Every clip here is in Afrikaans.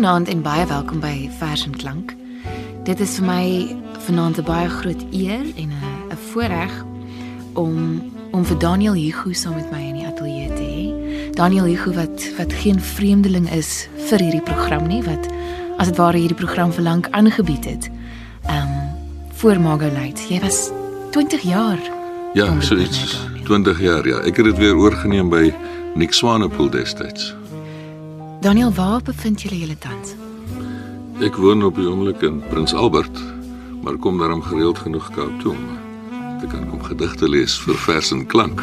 Goeienaand en baie welkom by Vers en Klank. Dit is vir my vanaand 'n baie groot eer en 'n 'n voorreg om om vir Daniel Hugo saam met my in die ateljee te hê. Daniel Hugo wat wat geen vreemdeling is vir hierdie program nie, wat as dit ware hierdie program vir lank aangebied het. Ehm um, voor Margolite. Jy was 20 jaar. Ja, so iets 20 jaar ja. Ek het dit weer oorgeneem by Nick Swanepoel destyds. Daniel, waar bevind julle julle tans? Ek woon op die oomblik in Prins Albert, maar kom daarom gereeld genoeg Kaap toe om te kan kom gedigte lees vir vers en klank.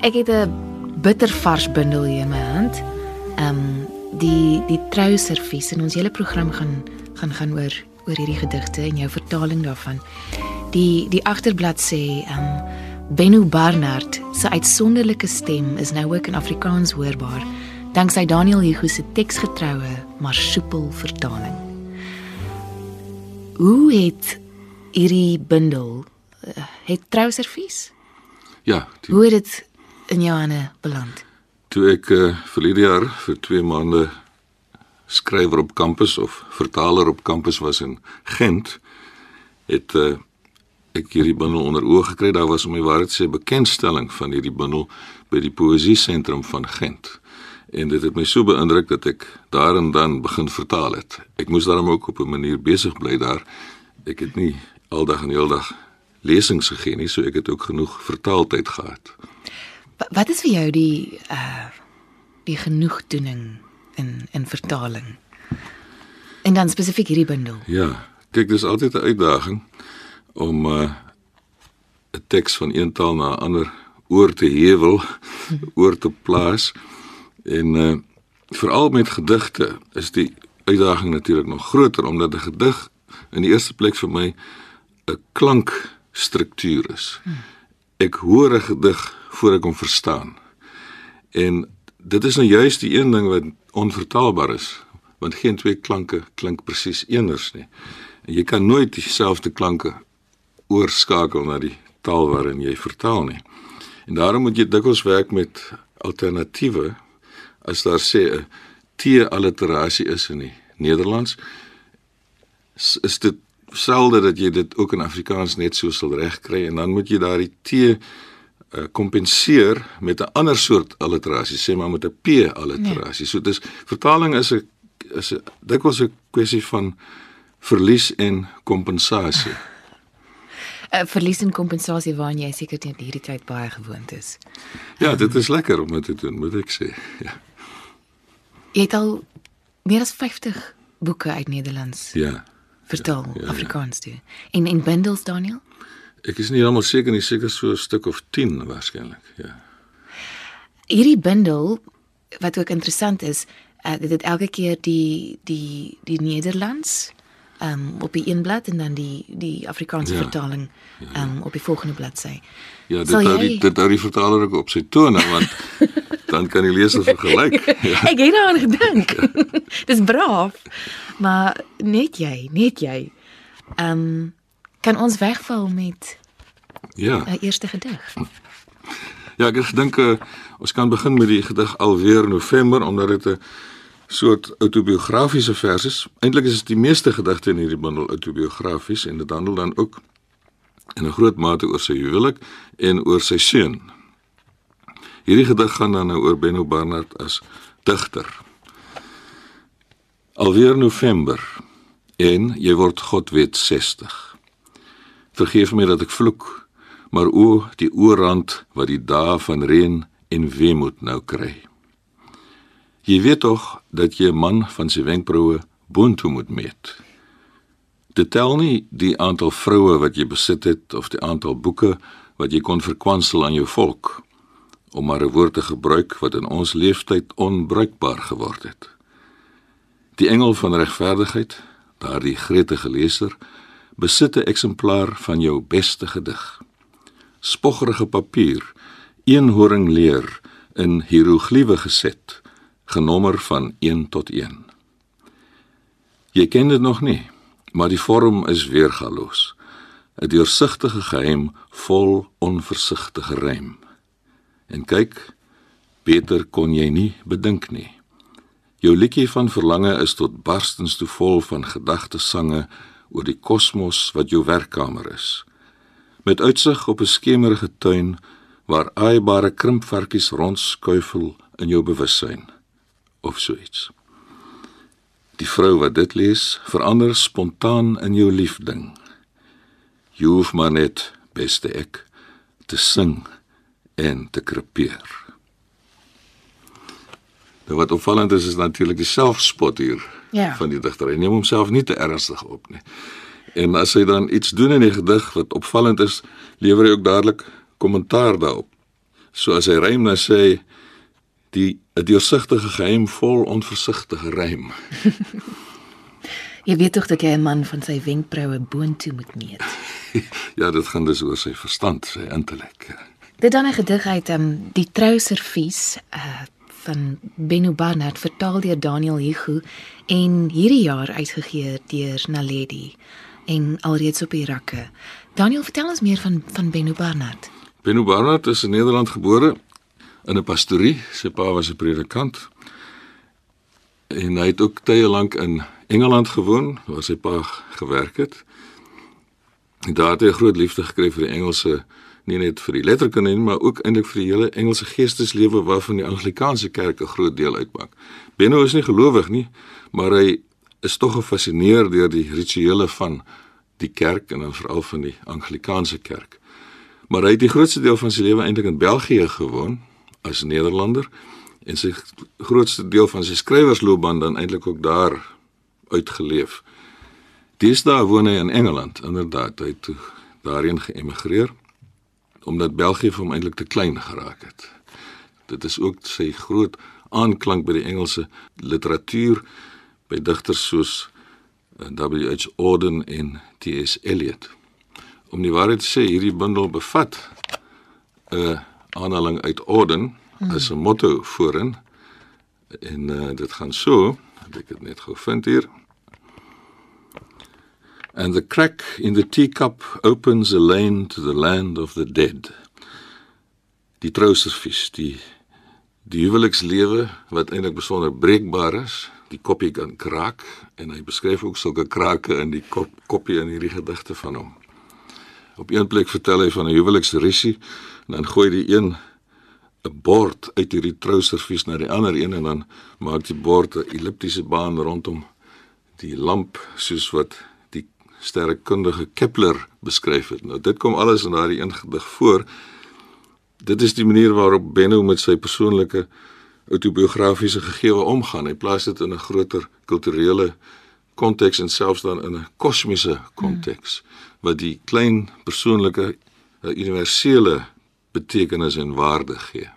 Ek het 'n bittervars bundel hier in my hand. Ehm um, die die trouservies en ons hele program gaan gaan gaan oor oor hierdie gedigte en jou vertaling daarvan. Die die agterblad sê ehm um, Benno Barnard se uitsonderlike stem is nou ook in Afrikaans hoorbaar danksy Daniel Hugo se teksgetroue maar soepel vertaling. Hoe het hierdie bundel uh, het trouservies? Ja, die, hoe het dit in jou hande beland? Toe ek uh, verlede jaar vir 2 maande skrywer op kampus of vertaler op kampus was in Gent, het uh, ek hierdie bundel onder oë gekry. Daar was om my waarheid sê bekendstelling van hierdie bundel by die Poesie Sentrum van Gent en dit het my so beïndruk dat ek daar en dan begin vertaal het. Ek moes daarom ook op 'n manier besig bly daar. Ek het nie aldag en heeldag lesings gegee nie, so ek het ook genoeg vertaaltyd gehad. Wat is vir jou die uh die genoegdoening in in vertaling? En dan spesifiek hierdie bundel. Ja, kyk, dis altyd 'n uitdaging om uh 'n teks van een taal na 'n ander oor te hewel, oor te plaas. En uh veral met gedigte is die uitdaging natuurlik nog groter omdat 'n gedig in die eerste plek vir my 'n klankstruktuur is. Ek hoor 'n gedig voor ek hom verstaan. En dit is nou juist die een ding wat onvertaalbaar is, want geen twee klanke klink presies eenders nie. En jy kan nooit dieselfde klanke oorskakel na die taal waarin jy vertaal nie. En daarom moet jy dikwels werk met alternatiewe as daar sê 'n T-alliterasie is in die Nederlands is dit selde dat jy dit ook in Afrikaans net so sal regkry en dan moet jy daardie T uh, kompenseer met 'n ander soort alliterasie sê maar met 'n P alliterasie. Nee. So dis vertaling is 'n is 'n dikwels 'n kwessie van verlies en kompensasie. 'n uh, Verlies en kompensasie waaraan jy seker teen hierdie tyd baie gewoond is. Ja, dit is lekker om dit te doen, moet ek sê. Ja. Jy het al meer as 50 boeke uit Nederlands. Ja. Vertaal ja, ja, Afrikaans toe. En en bundels Daniel? Ek is nie heeltemal seker nie, seker so 'n stuk of 10 waarskynlik, ja. Hierdie bundel wat ook interessant is, uh, dit het elke keer die die die Nederlands um op die een blad en dan die die Afrikaanse ja, vertaling um ja, ja. op die volgende bladsy. Ja, dit hou jy... die dit hou die vertaler ook op sy tone want dan kan die leser vergelyk. Ja. Ek het daaraan gedink. Dis braaf. Maar net jy, net jy. Ehm um, kan ons wegval met Ja. 'n eerste gedig. Ja, ek dink uh, ons kan begin met die gedig alweer November omdat dit 'n soort autobiografiese vers is. Eintlik is dit die meeste gedigte in hierdie bundel autobiografies en dit handel dan ook in 'n groot mate oor sy huwelik en oor sy seun. Hierdie gedig gaan dan nou oor Benno Barnard as digter. Alweer November en jy word God weet 60. Vergeef my dat ek vloek, maar o die oorrand wat die dae van reën en weemoed nou kry. Jy weet tog dat jy 'n man van sy wenkbroue boontoe moet meet. Dit tel nie die aantal vroue wat jy besit het of die aantal boeke wat jy kon verkwansel aan jou volk om maar 'n woord te gebruik wat in ons leeftyd onbruikbaar geword het. Die engel van regverdigheid, daardie gretige leser, besit 'n eksemplaar van jou beste gedig. Spoggerige papier, een horing leer in hieroglife geset, genommer van 1 tot 1. Jy ken dit nog nie, maar die vorm is weergaloos. 'n Deursigtige geheim vol onversigtige rym. En kyk, beter kon jy nie bedink nie. Jou liedjie van verlange is tot barstens toe vol van gedagtesange oor die kosmos wat jou werkkamer is. Met uitsig op 'n skemerige tuin waar aaibare krimpvarkies rondskuifel in jou bewussyn of so iets. Die vrou wat dit lees, verander spontaan in jou liefding. Jy hoef maar net, beste ek, te sing en te krepeer. Nou wat opvallend is is natuurlik die selfspot hier Ja. van die digter. Hy neem homself nie te ernstig op nie. En as hy dan iets doen in die gedig wat opvallend is, lewer hy ook dadelik kommentaar daarop. So as hy rym dan sê hy die 'n deursigtige geheim vol onversigtige rym. Jy weet tog dat jy 'n man van sy wenkbroue boontoe moet meet. ja, dit gaan dus oor sy verstand, sy intellek. Dit dan 'n gedig uit um, die Trouservies uh van Benno Barnard vertaal deur Daniel Hugo en hierdie jaar uitgegee deur Naledi en alreeds op die rakke. Daniel, vertel ons meer van van Benno Barnard. Benno Barnard is in Nederland gebore in 'n pastorie. Sy pa was 'n predikant. En hy het ook tye lank in Engeland gewoon waar sy pa gewerk het. En daar het hy groot liefde gekry vir die Engelse, nie net vir die letterkunde nie, maar ook eintlik vir die hele Engelse geesteslewe waarvan die Anglikaanse kerk 'n groot deel uitmaak. Benno is nie gelowig nie, maar hy is tog gefassineer deur die rituele van die kerk en dan veral van die Anglikaanse kerk. Maar hy het die grootste deel van sy lewe eintlik in België gewoon as Nederlander en sy grootste deel van sy skrywersloopbaan dan eintlik ook daar uitgeleef. Deesdae woon hy in Engeland, inderdaad, hy het daarheen geëmigreer omdat België vir hom eintlik te klein geraak het. Dit is ook sy groot aanklank by die Engelse literatuur by digters soos eh, W.H. Auden en T.S. Eliot. Om die waarheid te sê, hierdie bundel bevat 'n aanhaling uit Auden as 'n motto voorin en uh, dit gaan so, het ek dit net gou vind hier. And the crack in the teacup opens a lane to the land of the dead. Die trouservies, die die huwelikslewe wat eintlik besonder breekbaar is, die koppie kan kraak en hy beskryf ook sulke krake in die kop, koppie in hierdie gedigte van hom. Op een plek vertel hy van 'n huweliksrisie en dan gooi die een 'n bord uit hierdie trouservies na die ander een en dan maak die bord 'n elliptiese baan rondom die lamp soos wat sterrekundige Kepler beskryf het. Nou dit kom alles in daardie een gedig voor. Dit is die manier waarop Benno met sy persoonlike autobiografiese gegewe omgaan. Hy plaas dit in 'n groter kulturele konteks en selfs dan in 'n kosmiese konteks wat die klein persoonlike 'n universele betekenis en waarde gee.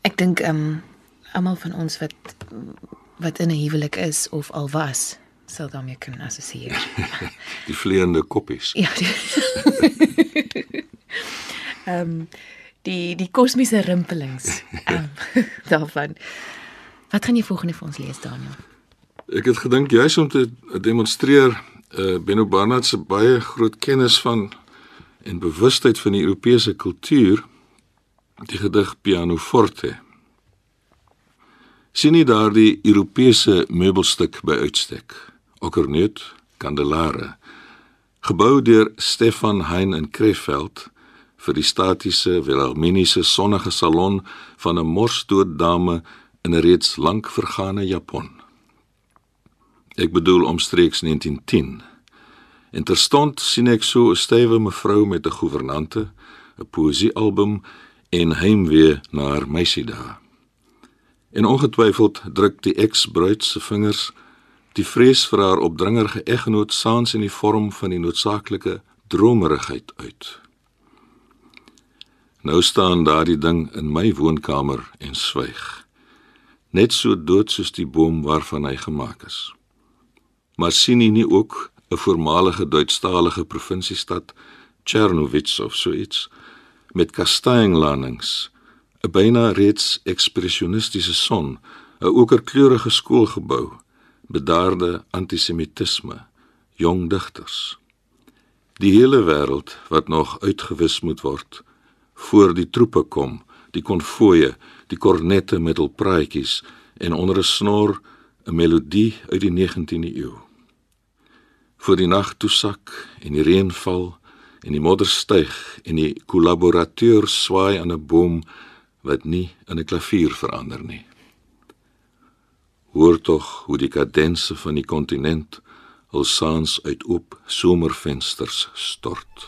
Ek dink ehm um, almal van ons wat wat in 'n huwelik is of al was, sal daarmee kan assosieer. Die vleiende koppies. Ja. die- Ehm um, die die kosmiese rimpelings um, daarvan. Wat gaan jy volgende vir ons lees Daniel? Ek het gedink juis om te demonstreer uh Benno Barnard se baie groot kennis van en bewustheid van die Europese kultuur die gedig Pianoforte. sien jy daardie Europese meubelstuk by uitstek? Okkerneut, kandelare, gebou deur Stefan Hein in Krefeld vir die statiese Wilhelminiese sonnige salon van 'n morsdood dame in 'n reeds lank vergane Japon. Ek bedoel omstreeks 1910. En terstond sien ek so 'n stywe mevrou met 'n gouvernante, 'n poësiealbum en heimwee na haar meisiedae. En ongetwyfeld druk die eks-bruid se vingers die vrees vir haar opdringerige eggenoot saans in die vorm van die noodsaaklike dromerigheid uit. Nou staan daardie ding in my woonkamer en swyg. Net so dood soos die boom waarvan hy gemaak is. Maar sien jy nie ook 'n voormalige Duitsstalige provinsiestad, Czernowitz of so iets, met kastanjelanings, 'n byna reeds ekspressionistiese son, 'n okerkleurige skoolgebou, bedaarde antisemitisme, jong digters. Die hele wêreld wat nog uitgewis moet word voor die troepe kom, die konvoë, die kornette met hul praatjies en onder 'n snor 'n melodie uit die 19de eeu. Voor die nag toesak en die reën val en die modder styg en die kollaborateur swaai aan 'n boom wat nie in 'n klavier verander nie. Hoor tog hoe die kadense van die kontinent hul saans uit oop somervensters stort.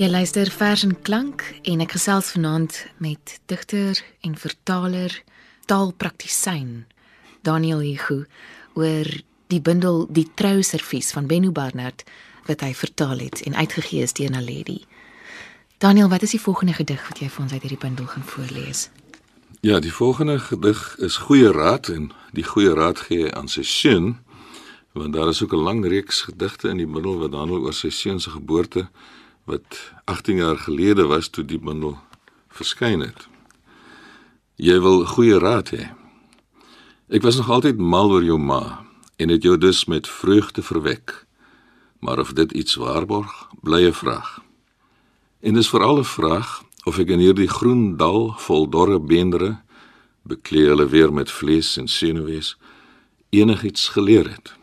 Jy luister vers en klank en ek gesels vanaand met digter en vertaler, taalpraktisyn Daniel Hugo oor die bundel Die Trouservies van Benno Barnard wat hy vertaal het en uitgegee is deur Naledi. Daniel, wat is die volgende gedig wat jy vir ons uit hierdie bundel gaan voorlees? Ja, die volgende gedig is Goeie Raad en die goeie raad gee aan sy seun want daar is ook 'n lang reeks gedigte in die bundel wat handel oor sy seun se geboorte wat 18 jaar gelede was toe die bundel verskyn het. Jy wil goeie raad hê. Ek was nog altyd mal oor jou ma en het jou dus met vreugde verwek. Maar of dit iets waarborg, bly 'n vraag. En dis veral 'n vraag of ek in hierdie groen dal vol dorre beendere beklee hulle weer met vlees en senuwees enigiets geleer het.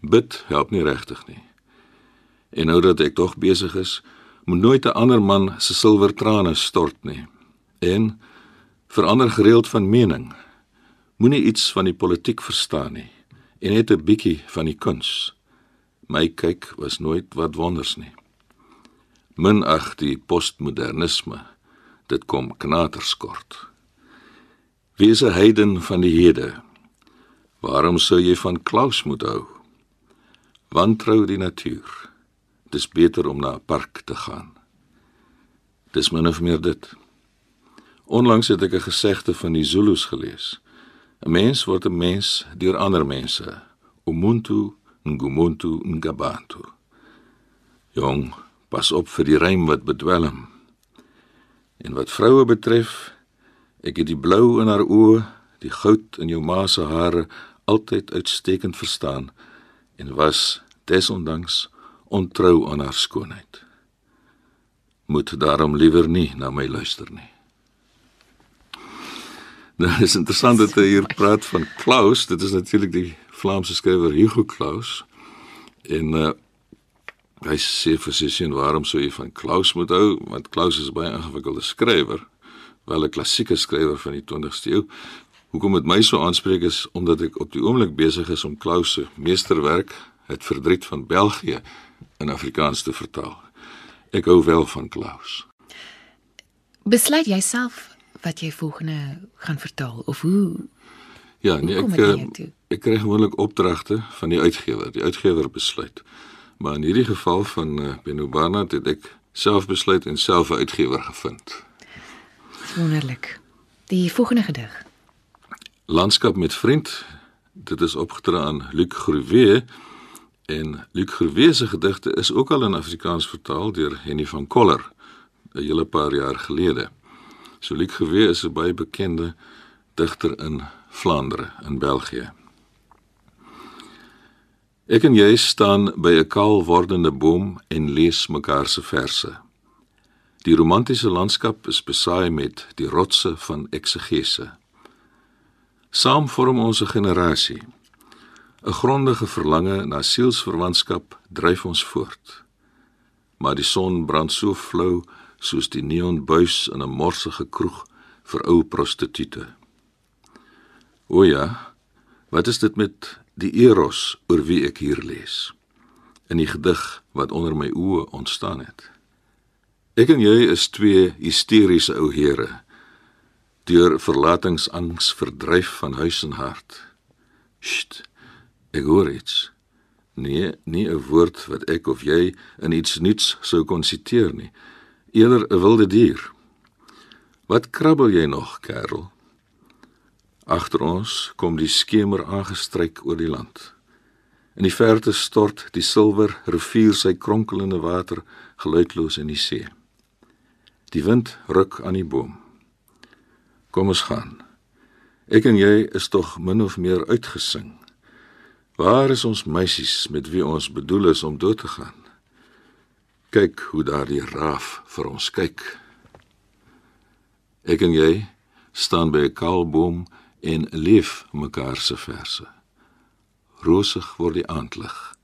Bid help nie regtig nie. En nou dat ek tog besig is, moet nooit 'n ander man se silwer trane stort nie. En verander gereeld van mening. Moenie iets van die politiek verstaan nie en net 'n bietjie van die kuns. My kyk was nooit wat wonders nie. Minag die postmodernisme. Dit kom knaterskort. Wie is 'n heiden van die hede? Waarom sou jy van Klaus moet hou? Wantrou die natuur dis beter om na 'n park te gaan. Dis min of meer dit. Onlangs het ek 'n gesegde van die Zulus gelees. 'n Mens word 'n mens deur ander mense. Umuntu ngumuntu ngabantu. Jong, pas op vir die rym wat bedwelm. En wat vroue betref, ek het die blou in haar oë, die goud in jou ma se hare altyd uitstekend verstaan en was desondanks ontrou aan haar skoonheid. Moet daarom liewer nie na my luister nie. Nou is interessant dat hy hier praat van Klaus, dit is natuurlik die Vlaamse skrywer Hugo Claus. En uh hy sê vir sy seun waarom sou jy van Klaus moet hou? Want Klaus is baie ingewikkelde skrywer, wel 'n klassieke skrywer van die 20ste eeu. Hoekom dit my so aanspreek is omdat ek op die oomblik besig is om Klaus se meesterwerk, Het verdriet van België, in Afrikaans te vertaal. Ek hou wel van Klaus. Besluit jouself wat jy volgende gaan vertaal of hoe Ja, nee, ek eh, ek kry gewoonlik opdragte van die uitgewer. Die uitgewer besluit. Maar in hierdie geval van uh, Benno Barnard het ek self besluit en self 'n uitgewer gevind. Wonderlik. Die volgende gedig. Landskap met vriend. Dit is opgedra aan Luc Groewe en Luc Groewe se gedigte is ook al in Afrikaans vertaal deur Henny van Koller 'n hele paar jaar gelede. So Luc Groewe is 'n baie bekende digter in Vlaandere in België. Ek en jy staan by 'n kaal wordende boom en lees mekaar se verse. Die romantiese landskap is besaai met die rotse van eksegese. Saam vorm ons 'n generasie. 'n Grondige verlange na sielsverwantskap dryf ons voort. Maar die son brand so flou soos die neonbuis in 'n morsige kroeg vir ou prostituie. O ja, wat is dit met die eros oor wie ek hier lees? In die gedig wat onder my oë ontstaan het. Ek en jy is twee hysteriese ou here deur verlatingsangs verdryf van huis en hart. Sst. Ek hoor iets. Nee, nie 'n woord wat ek of jy in iets nuuts sou konsiteer nie. Eerder 'n wilde dier. Wat krabbel jy nog, kerel? Agter ons kom die skemer aangestryk oor die land. In die verte stort die silwer rivier sy kronkelende water geluidloos in die see. Die wind ruk aan die boom. Kom ons gaan. Ek en jy is tog min of meer uitgesing. Waar is ons meisies met wie ons bedoel is om dood te gaan? Kyk hoe daardie raaf vir ons kyk. Ek en jy staan by 'n kaal boom en leef mekaar se verse. Rosig word die aandlig.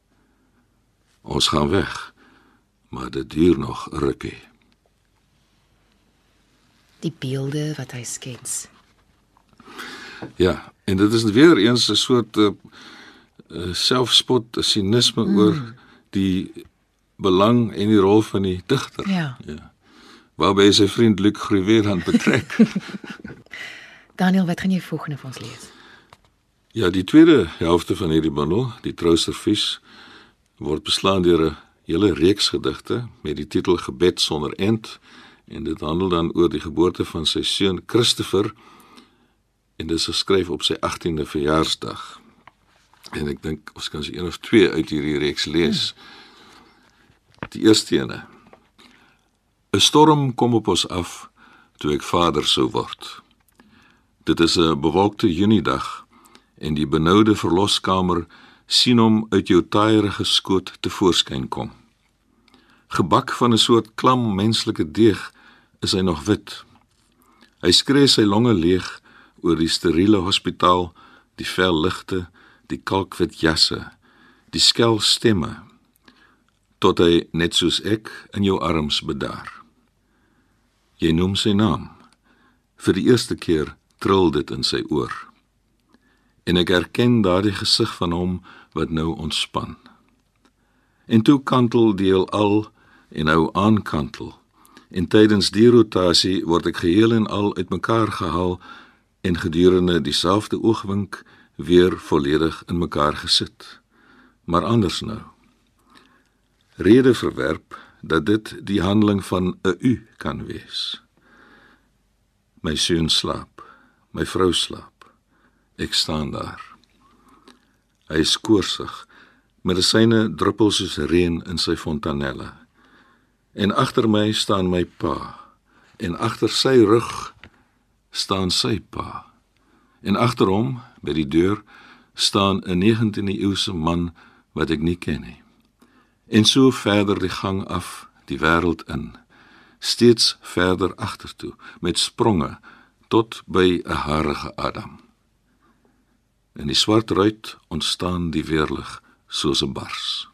Ons gaan weg, maar dit duur nog rukkie die beelde wat hy skets. Ja, en dit is weer eens 'n soort uh, selfspot, sinisme mm. oor die belang en die rol van die digter. Ja. Ja. Waarby sy vriend Luc Gruwer dan betrek. Daniel, wat gaan jy volgende vir ons lees? Ja, die tweede helfte van hierdie bundel, die Troustervies, word beslaan deur 'n hele reeks gedigte met die titel Gebed sonder end en dit handel dan oor die geboorte van sy seun Christopher en dit is geskryf op sy 18de verjaarsdag. En ek dink ons kan se een of twee uit hierdie reeks lees. Die eerste ene. 'n Storm kom op ons af toe ek vader sou word. Dit is 'n bewolkte Juniedag en die benoude verloskamer sien hom uit jou taaierige skoot te voorskyn kom. Gebak van 'n soort klam menslike deeg is hy nog wit. Hy skree sy longe leeg oor die steriele hospitaal, die vel ligte, die kalkwit jasse, die skel stemme tot hy net soos ek in jou arms bedaar. Jy noem sy naam. Vir die eerste keer trill dit in sy oor. En ek erken daardie gesig van hom wat nou ontspan. En toe kantel deel al en nou aankantel En tydens die rotasie word ek geheel en al uitmekaar gehaal en gedurende dieselfde oogwink weer volledig in mekaar gesit. Maar anders nou. Rede verwerp dat dit die handeling van 'n u kan wees. My seun slaap, my vrou slaap. Ek staan daar. Hy skoorsig, medisyne druppel soos reën in sy fontanelle. En agter my staan my pa. En agter sy rug staan sy pa. En agter hom, by die deur, staan 'n 19de eeuse man wat ek nie ken nie. En so verder die gang af, die wêreld in, steeds verder agtertoe met spronge tot by 'n harige Adam. In die swart ruit ontstaan die weerlig soos 'n bars.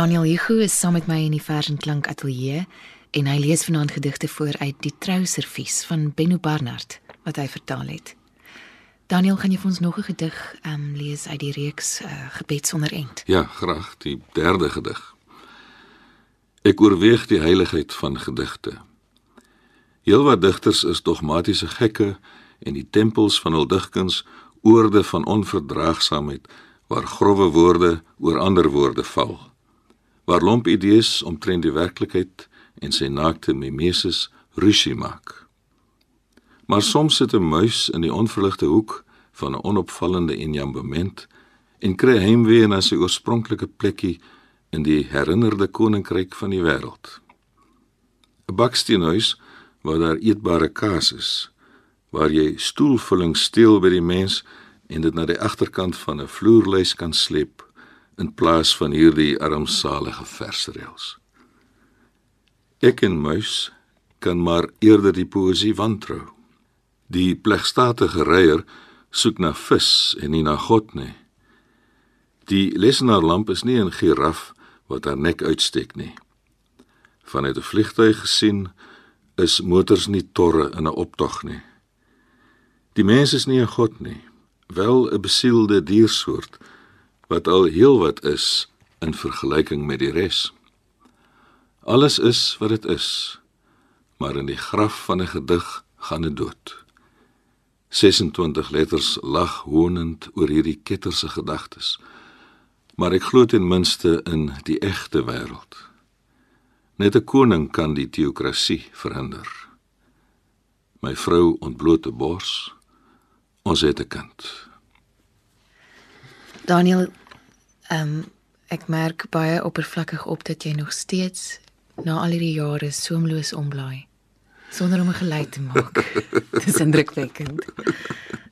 Daniel Hugo is saam met my in die Vers en Klank ateljee en hy lees vanaand gedigte voor uit Die Trouservies van Benno Barnard wat hy vertaal het. Daniel, gaan jy vir ons nog 'n gedig um, lees uit die reeks uh, Gebed sonder end? Ja, graag, die derde gedig. Ek oorweeg die heiligheid van gedigte. Heelwat digters is dogmatiese gekke en die tempels van hul digkuns oorde van onverdraagsaamheid waar grouwe woorde oor ander woorde val. Waar lomp idees omtrent die werklikheid en sy naakte mimesis rusie maak. Maar soms sit 'n muis in die onverligte hoek van 'n onopvallende enjambement en kry heimwee na sy oorspronklike plekkie in die herinnerde koninkryk van die wêreld. 'n Baksteenhuis waar daar eetbare kaas is, waar jy stoelvulling steel by die mens en dit na die agterkant van 'n vloerlys kan sleep in plaas van hierdie armsalige versreëls. Ek en muis kan maar eerder die poesie wantrou. Die plegstatige reier soek na vis en nie na God nie. Die lesenaarlamp is nie 'n giraf wat haar nek uitsteek nie. Vanuit 'n vliegtuig gesien is motors nie torre in 'n optog nie. Die mens is nie 'n god nie wel 'n besielde diersoort wat al heelwat is in vergelyking met die res. Alles is wat dit is, maar in die graf van 'n gedig gaan dit dood. 26 letters lag honend oor hierdie ketterse gedagtes. Maar ek glo ten minste in die egte wêreld. Net 'n koning kan die teokrasie verhinder. My vrou ontblote bors ons het 'n kind. Daniel, ehm um, ek merk baie oppervlakkig op dat jy nog steeds na al hierdie jare soemloos omblaai sonder om 'n geluid te maak. Dis indrukwekkend.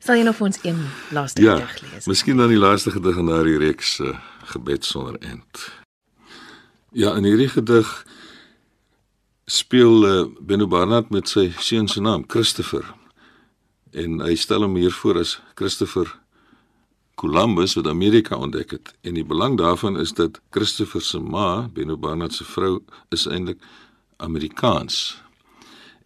Sal jy nog vir ons een laaste ja, gedig lees? Ja, miskien dan die laaste gedig in daardie reeks uh, gebed sonder end. Ja, in hierdie gedig speel uh, Benno Barnard met sy seun se naam, Christopher en hy stel hom hier voor as Christopher Columbus wat Amerika ontdek het en die belang daarvan is dat Christopher se ma, Benno Barnard se vrou, is eintlik Amerikaans.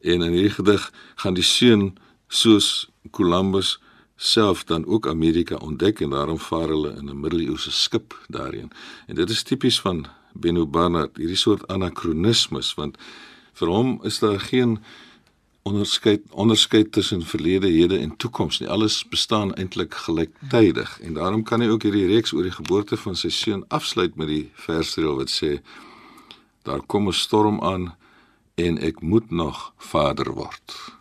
En in hierdie gedig gaan die seun soos Columbus self dan ook Amerika ontdek en daarom vaar hulle in 'n middeleeuse skip daarin. En dit is tipies van Benno Barnard, hierdie soort anakronismes want vir hom is daar geen onderskeid onderskeid tussen verlede, hede en toekoms nie. Alles bestaan eintlik gelyktydig en daarom kan hy ook hierdie reeks oor die geboorte van sy seun afsluit met die versreel wat sê daar kom 'n storm aan en ek moet nog vader word.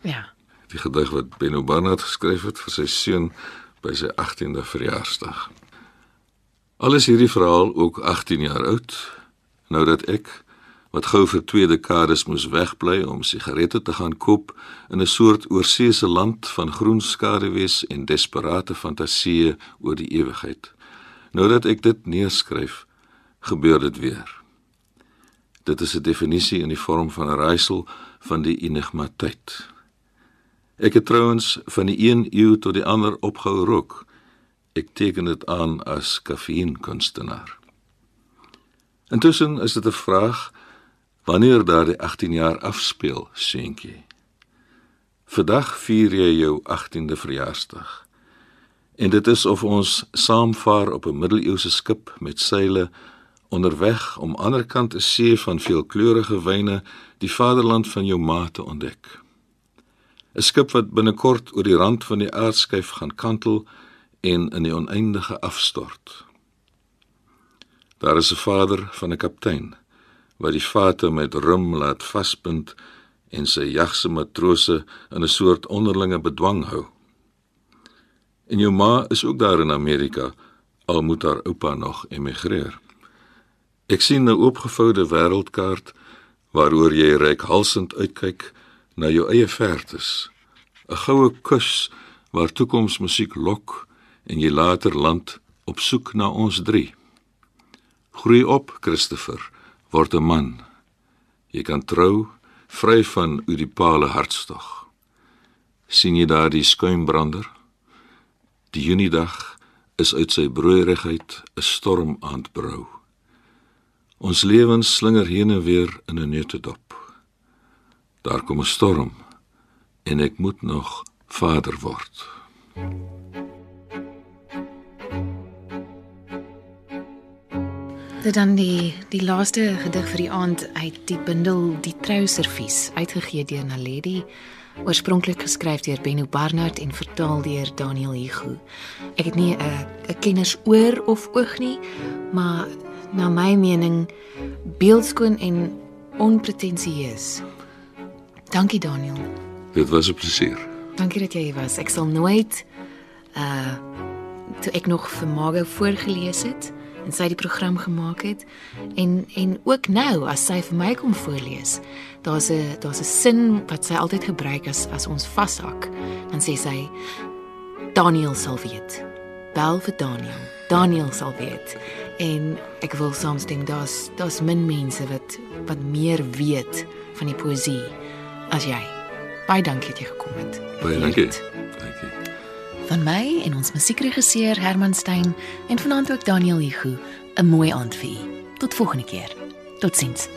Ja. Die gedig wat Benno Barnard geskryf het vir sy seun by sy 18de verjaarsdag. Alles hierdie verhaal ook 18 jaar oud nou dat ek wat gou vir twee dekades moes wegbly om sigarette te gaan koop in 'n soort oorseese land van groen skaduwees en desperate fantasieë oor die ewigheid. Nou dat ek dit neerskryf, gebeur dit weer. Dit is 'n definisie in die vorm van 'n raaisel van die enigmateit. Ek het trouens van die een eeu tot die ander opgehou rook. Ek teken dit aan as kafeïnkunstenaar. Intussen is dit 'n vraag wanneer daardie 18 jaar afspeel, seentjie. Vandag vier jy jou 18de verjaarsdag. En dit is of ons saamvaar op 'n middeleeuse skip met seile onderweg om aanderkant 'n see van veelkleurige wyne die vaderland van jou ma te ontdek. 'n Skip wat binnekort oor die rand van die aardskyf gaan kantel en in die oneindige afstort. Daar is 'n vader van 'n kaptein wat die vate met rum laat vasbind en sy jagse matrose in 'n soort onderlinge bedwang hou. En jou ma is ook daar in Amerika, al moet haar oupa nog emigreer. Ek sien 'n oopgevoude wêreldkaart waaroor jy reikhalsend uitkyk na jou eie vertes. 'n Goue kus waar toekomsmusiek lok en jy later land op soek na ons drie. Groei op, Christopher word 'n man. Jy kan trou vry van Oedipale hartstog. sien jy daar die skuimbrander? Die Junidag is uit sy broeierigheid 'n storm aandbrou. Ons lewens slinger heen en weer in 'n neutedop. Daar kom 'n storm en ek moet nog vader word. Dit dan die die laaste gedig vir die aand uit die bundel Die Trouservies uitgegee deur Naledi oorspronklik geskryf deur Benno Barnard en vertaal deur Daniel Hugo. Ek het nie 'n 'n kenners oor of oog nie, maar na my mening beeldskoon en onpretensieus. Dankie Daniel. Dit was 'n plesier. Dankie dat jy hier was. Ek sal nooit uh toe ek nog vir Margo voorgeles het en sy die program gemaak het en en ook nou as sy vir my kom voorlees. Daar's 'n daar's 'n sin wat sy altyd gebruik as as ons vashak. Dan sê sy Daniel sal weet. Bel vir Daniel. Daniel sal weet. En ek wil saamstem daar's daar's min mense wat wat meer weet van die poësie as jy. Baie dankie dat jy gekom het. Baie dankie. Dankie. Van my en ons musiekregisseur Herman Stein en vanaand ook Daniel Hugo, 'n mooi aand vir u. Tot volgende keer. Totsiens.